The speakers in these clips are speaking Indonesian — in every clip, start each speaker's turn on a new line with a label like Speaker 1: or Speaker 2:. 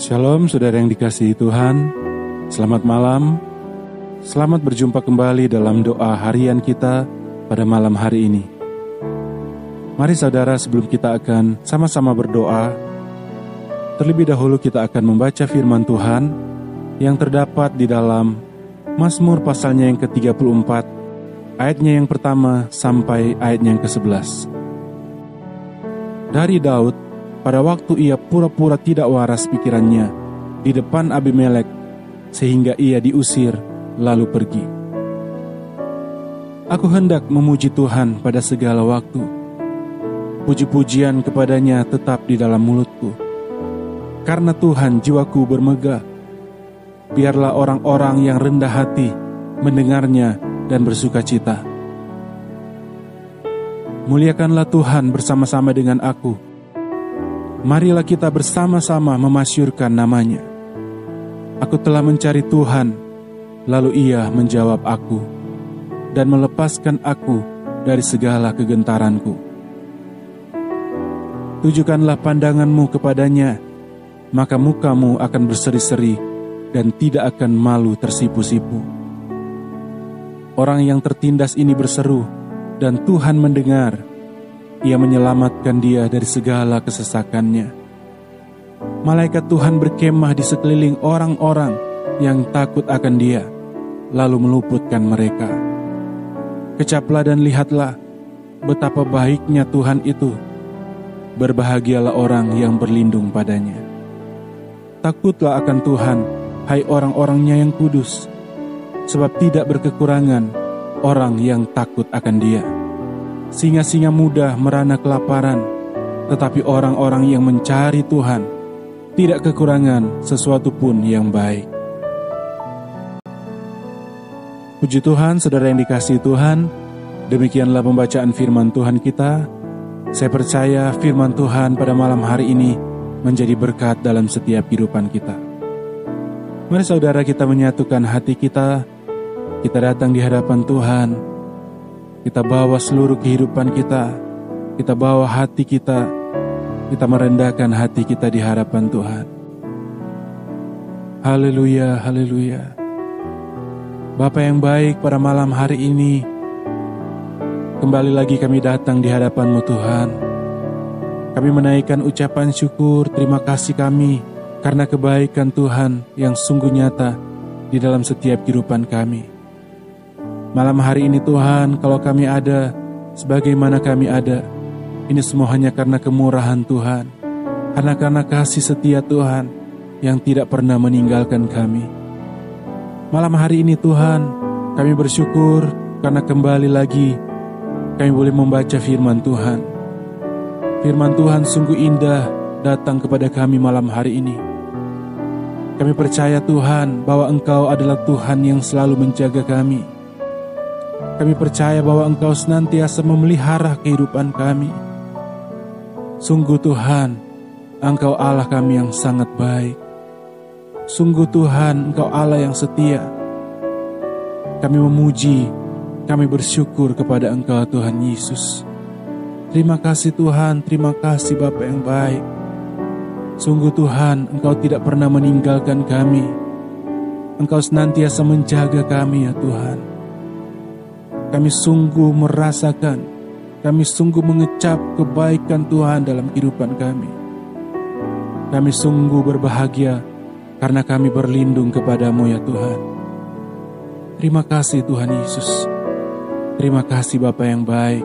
Speaker 1: Shalom saudara yang dikasihi Tuhan. Selamat malam. Selamat berjumpa kembali dalam doa harian kita pada malam hari ini. Mari saudara sebelum kita akan sama-sama berdoa Terlebih dahulu kita akan membaca firman Tuhan Yang terdapat di dalam Mazmur pasalnya yang ke-34 Ayatnya yang pertama sampai ayatnya yang ke-11 Dari Daud pada waktu ia pura-pura tidak waras pikirannya di depan Abimelek, sehingga ia diusir lalu pergi. Aku hendak memuji Tuhan pada segala waktu. Puji-pujian kepadanya tetap di dalam mulutku. Karena Tuhan jiwaku bermegah. Biarlah orang-orang yang rendah hati mendengarnya dan bersuka cita. Muliakanlah Tuhan bersama-sama dengan aku marilah kita bersama-sama memasyurkan namanya. Aku telah mencari Tuhan, lalu ia menjawab aku, dan melepaskan aku dari segala kegentaranku. Tujukanlah pandanganmu kepadanya, maka mukamu akan berseri-seri dan tidak akan malu tersipu-sipu. Orang yang tertindas ini berseru, dan Tuhan mendengar, ia menyelamatkan dia dari segala kesesakannya. Malaikat Tuhan berkemah di sekeliling orang-orang yang takut akan dia, lalu meluputkan mereka. Kecaplah dan lihatlah betapa baiknya Tuhan itu. Berbahagialah orang yang berlindung padanya. Takutlah akan Tuhan, hai orang-orangnya yang kudus, sebab tidak berkekurangan orang yang takut akan dia. Singa-singa muda merana kelaparan, tetapi orang-orang yang mencari Tuhan tidak kekurangan sesuatu pun yang baik. Puji Tuhan, saudara yang dikasih Tuhan, demikianlah pembacaan firman Tuhan kita. Saya percaya firman Tuhan pada malam hari ini menjadi berkat dalam setiap kehidupan kita. Mari saudara kita menyatukan hati kita, kita datang di hadapan Tuhan, kita bawa seluruh kehidupan kita, kita bawa hati kita, kita merendahkan hati kita di hadapan Tuhan. Haleluya, haleluya. Bapak yang baik pada malam hari ini, kembali lagi kami datang di hadapan-Mu Tuhan. Kami menaikkan ucapan syukur, terima kasih kami karena kebaikan Tuhan yang sungguh nyata di dalam setiap kehidupan kami. Malam hari ini Tuhan, kalau kami ada, sebagaimana kami ada, ini semua hanya karena kemurahan Tuhan, karena karena kasih setia Tuhan yang tidak pernah meninggalkan kami. Malam hari ini Tuhan, kami bersyukur karena kembali lagi kami boleh membaca firman Tuhan. Firman Tuhan sungguh indah datang kepada kami malam hari ini. Kami percaya Tuhan bahwa Engkau adalah Tuhan yang selalu menjaga kami kami percaya bahwa Engkau senantiasa memelihara kehidupan kami. Sungguh Tuhan, Engkau Allah kami yang sangat baik. Sungguh Tuhan, Engkau Allah yang setia. Kami memuji, kami bersyukur kepada Engkau Tuhan Yesus. Terima kasih Tuhan, terima kasih Bapak yang baik. Sungguh Tuhan, Engkau tidak pernah meninggalkan kami. Engkau senantiasa menjaga kami ya Tuhan. Kami sungguh merasakan, kami sungguh mengecap kebaikan Tuhan dalam kehidupan kami. Kami sungguh berbahagia karena kami berlindung kepadamu ya Tuhan. Terima kasih Tuhan Yesus. Terima kasih Bapa yang baik.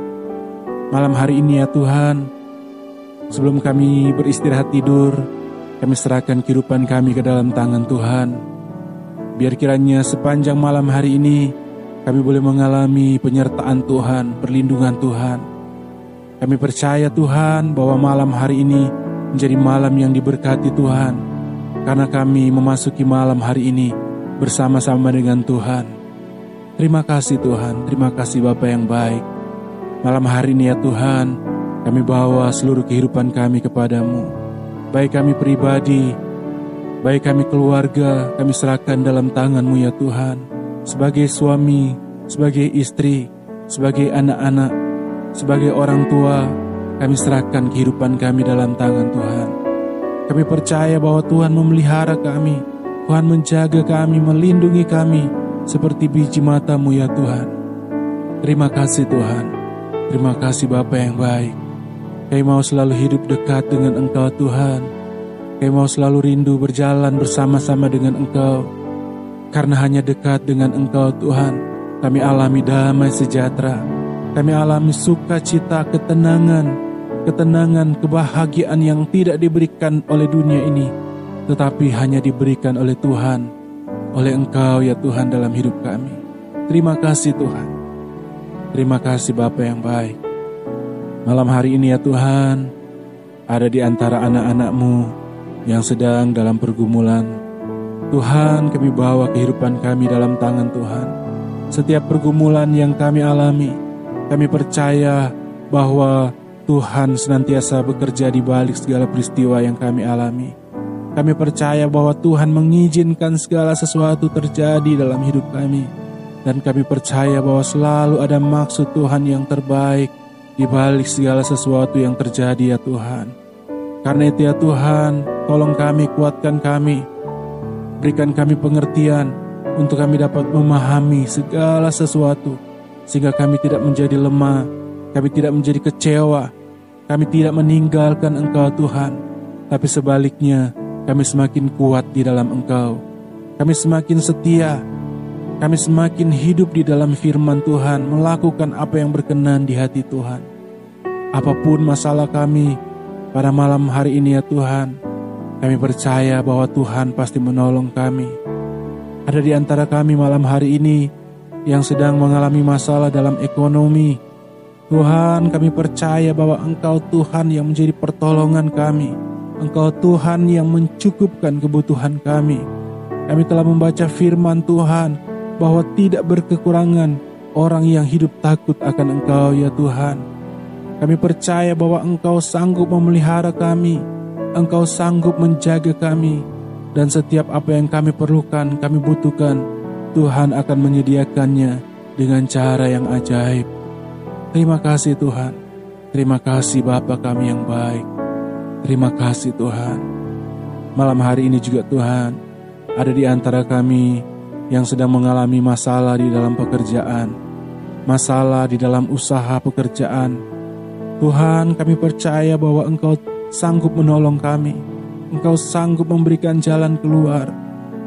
Speaker 1: Malam hari ini ya Tuhan, sebelum kami beristirahat tidur, kami serahkan kehidupan kami ke dalam tangan Tuhan. Biar kiranya sepanjang malam hari ini, kami boleh mengalami penyertaan Tuhan, perlindungan Tuhan. Kami percaya Tuhan bahwa malam hari ini menjadi malam yang diberkati Tuhan, karena kami memasuki malam hari ini bersama-sama dengan Tuhan. Terima kasih Tuhan, terima kasih Bapak yang baik. Malam hari ini ya Tuhan, kami bawa seluruh kehidupan kami kepadamu. Baik kami pribadi, baik kami keluarga, kami serahkan dalam tanganmu ya Tuhan sebagai suami, sebagai istri, sebagai anak-anak, sebagai orang tua, kami serahkan kehidupan kami dalam tangan Tuhan. Kami percaya bahwa Tuhan memelihara kami, Tuhan menjaga kami, melindungi kami, seperti biji matamu ya Tuhan. Terima kasih Tuhan, terima kasih Bapa yang baik. Kami mau selalu hidup dekat dengan Engkau Tuhan. Kami mau selalu rindu berjalan bersama-sama dengan Engkau. Karena hanya dekat dengan Engkau Tuhan, kami alami damai sejahtera. Kami alami sukacita, ketenangan, ketenangan, kebahagiaan yang tidak diberikan oleh dunia ini, tetapi hanya diberikan oleh Tuhan, oleh Engkau ya Tuhan dalam hidup kami. Terima kasih Tuhan. Terima kasih Bapa yang baik. Malam hari ini ya Tuhan, ada di antara anak-anakmu yang sedang dalam pergumulan. Tuhan kami bawa kehidupan kami dalam tangan Tuhan. Setiap pergumulan yang kami alami, kami percaya bahwa Tuhan senantiasa bekerja di balik segala peristiwa yang kami alami. Kami percaya bahwa Tuhan mengizinkan segala sesuatu terjadi dalam hidup kami. Dan kami percaya bahwa selalu ada maksud Tuhan yang terbaik di balik segala sesuatu yang terjadi ya Tuhan. Karena itu ya Tuhan, tolong kami, kuatkan kami. Berikan kami pengertian untuk kami dapat memahami segala sesuatu. Sehingga kami tidak menjadi lemah, kami tidak menjadi kecewa, kami tidak meninggalkan Engkau Tuhan, tapi sebaliknya kami semakin kuat di dalam Engkau. Kami semakin setia, kami semakin hidup di dalam firman Tuhan, melakukan apa yang berkenan di hati Tuhan. Apa pun masalah kami pada malam hari ini ya Tuhan, kami percaya bahwa Tuhan pasti menolong kami. Ada di antara kami malam hari ini yang sedang mengalami masalah dalam ekonomi, Tuhan kami percaya bahwa Engkau Tuhan yang menjadi pertolongan kami. Engkau Tuhan yang mencukupkan kebutuhan kami. Kami telah membaca firman Tuhan bahwa tidak berkekurangan orang yang hidup takut akan Engkau ya Tuhan. Kami percaya bahwa Engkau sanggup memelihara kami. Engkau sanggup menjaga kami. Dan setiap apa yang kami perlukan, kami butuhkan, Tuhan akan menyediakannya dengan cara yang ajaib. Terima kasih Tuhan. Terima kasih Bapa kami yang baik. Terima kasih Tuhan. Malam hari ini juga Tuhan, ada di antara kami yang sedang mengalami masalah di dalam pekerjaan, masalah di dalam usaha pekerjaan. Tuhan, kami percaya bahwa Engkau sanggup menolong kami. Engkau sanggup memberikan jalan keluar.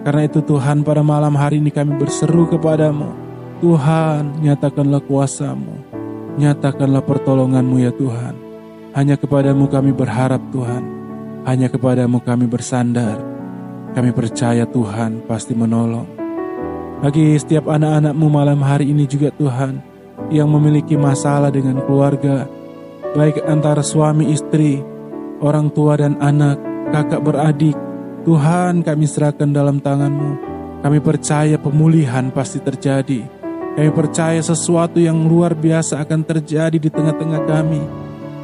Speaker 1: Karena itu Tuhan pada malam hari ini kami berseru kepadamu. Tuhan, nyatakanlah kuasamu. Nyatakanlah pertolonganmu ya Tuhan. Hanya kepadamu kami berharap Tuhan. Hanya kepadamu kami bersandar. Kami percaya Tuhan pasti menolong. Bagi setiap anak-anakmu malam hari ini juga Tuhan. Yang memiliki masalah dengan keluarga. Baik antara suami istri, orang tua dan anak, kakak beradik. Tuhan kami serahkan dalam tanganmu. Kami percaya pemulihan pasti terjadi kami percaya sesuatu yang luar biasa akan terjadi di tengah-tengah kami.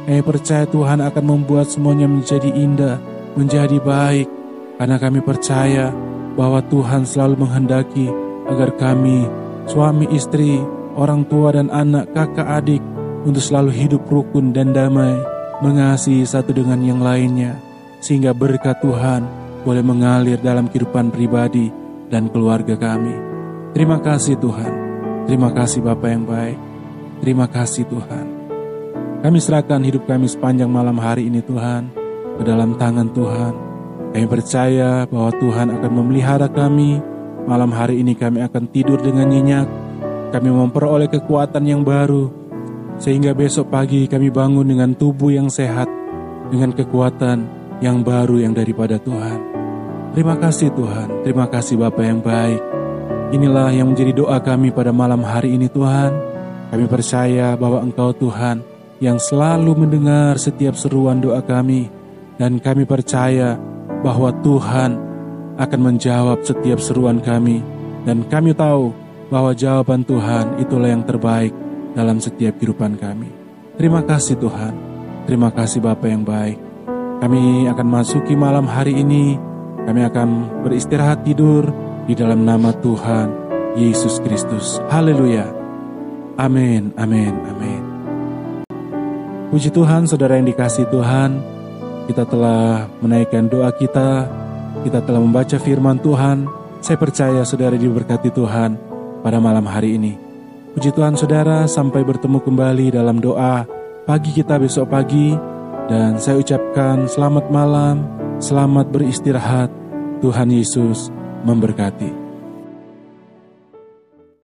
Speaker 1: Kami percaya Tuhan akan membuat semuanya menjadi indah, menjadi baik. Karena kami percaya bahwa Tuhan selalu menghendaki agar kami, suami istri, orang tua dan anak, kakak adik, untuk selalu hidup rukun dan damai, mengasihi satu dengan yang lainnya, sehingga berkat Tuhan boleh mengalir dalam kehidupan pribadi dan keluarga kami. Terima kasih Tuhan. Terima kasih Bapak yang baik. Terima kasih Tuhan. Kami serahkan hidup kami sepanjang malam hari ini Tuhan ke dalam tangan Tuhan. Kami percaya bahwa Tuhan akan memelihara kami. Malam hari ini kami akan tidur dengan nyenyak. Kami memperoleh kekuatan yang baru. Sehingga besok pagi kami bangun dengan tubuh yang sehat. Dengan kekuatan yang baru yang daripada Tuhan. Terima kasih Tuhan. Terima kasih Bapak yang baik. Inilah yang menjadi doa kami pada malam hari ini Tuhan. Kami percaya bahwa Engkau Tuhan yang selalu mendengar setiap seruan doa kami. Dan kami percaya bahwa Tuhan akan menjawab setiap seruan kami. Dan kami tahu bahwa jawaban Tuhan itulah yang terbaik dalam setiap kehidupan kami. Terima kasih Tuhan. Terima kasih Bapak yang baik. Kami akan masuki malam hari ini. Kami akan beristirahat tidur di dalam nama Tuhan Yesus Kristus. Haleluya. Amin, amin, amin. Puji Tuhan, saudara yang dikasih Tuhan, kita telah menaikkan doa kita, kita telah membaca firman Tuhan. Saya percaya saudara diberkati Tuhan pada malam hari ini. Puji Tuhan saudara, sampai bertemu kembali dalam doa pagi kita besok pagi. Dan saya ucapkan selamat malam, selamat beristirahat. Tuhan Yesus memberkati.